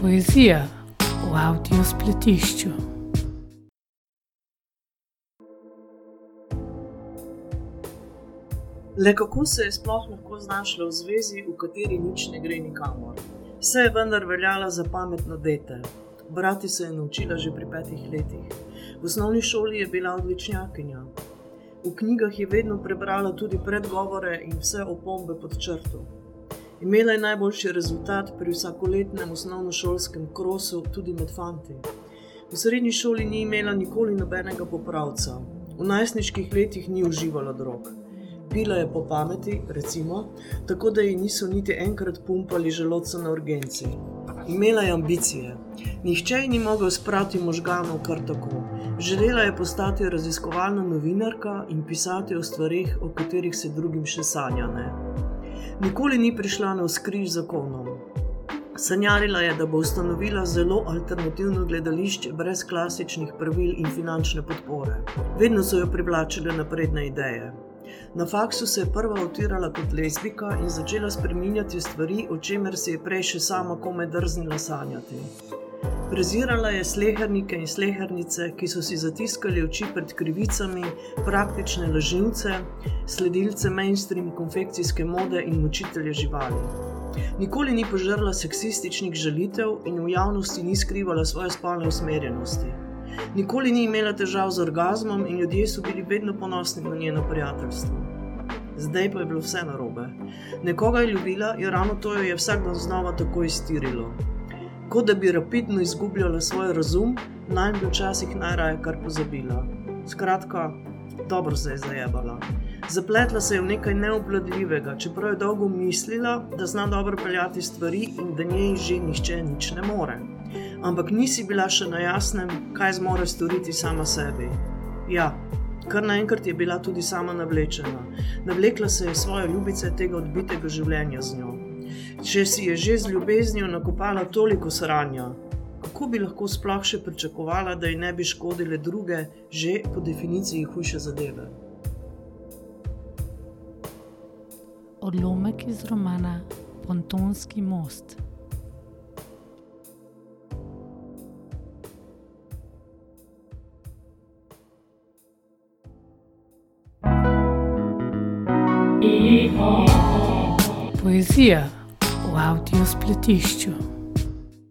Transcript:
Poezija v avdio spletišču. Le kako se je sploh lahko znašla v zvezi, v kateri nič ne gre nikamor? Vse je vendar veljala za pametno dete. Brati se je naučila že pri petih letih. V osnovni šoli je bila odličnjakinja. V knjigah je vedno prebrala tudi predgovore in vse opombe pod črto. Imela je najboljši rezultat pri vsakoletnem osnovnošolskem krosu, tudi med fanti. V srednji šoli ni imela nikoli nobenega popravca, v najstniških letih ni uživala drog. Pila je po pameti, recimo, tako da ji niso niti enkrat pumpali želodca na urgenci. Imela je ambicije. Nihče ji ni mogel sprati možganov kar tako. Želela je postati raziskovalna novinarka in pisati o stvarih, o katerih se drugim še sanja. Ne? Nikoli ni prišla na skriž zakonom. Sanjarila je, da bo ustanovila zelo alternativno gledališče brez klasičnih pravil in finančne podpore. Vedno so jo privlačile napredne ideje. Na faksu se je prva otirala kot lezbika in začela spreminjati stvari, o čemer se je prej še sama kome drznila sanjati. Prezirala je slehernike in slehernice, ki so si zatiskali oči pred krivicami, praktične lažnivce, sledilce mainstream konfekcijske mode in učitelje živali. Nikoli ni požrla seksističnih žalitev in v javnosti ni skrivala svoje spolne usmerjenosti. Nikoli ni imela težav z orgasmom in ljudje so bili vedno ponosni na njeno prijateljstvo. Zdaj pa je bilo vse narobe. Nekoga je ljubila in ravno to jo je vsak dan znova tako iztirilo. Kot da bi rapidno izgubljala svoj razum, naj bi včasih najraje kar pozabila. Skratka, dobro se je zajebala. Zapletla se je v nekaj neobvladljivega, čeprav je dolgo mislila, da zna dobro peljati stvari in da njej že nišče nič ne more ampak nisi bila še na jasnem, kaj zmore storiti sama sebi. Ja, kar naenkrat je bila tudi sama navlečena. Navlekla se je svoje ljubice tega odbitega življenja z njo. Če si je že z ljubeznijo nakopala toliko sranja, kako bi lahko sploh še pričakovala, da ji ne bi škodile druge, že po definiciji hujše zadeve? Odlomek iz romana Pontonski most. Poezija v avdio spletišču.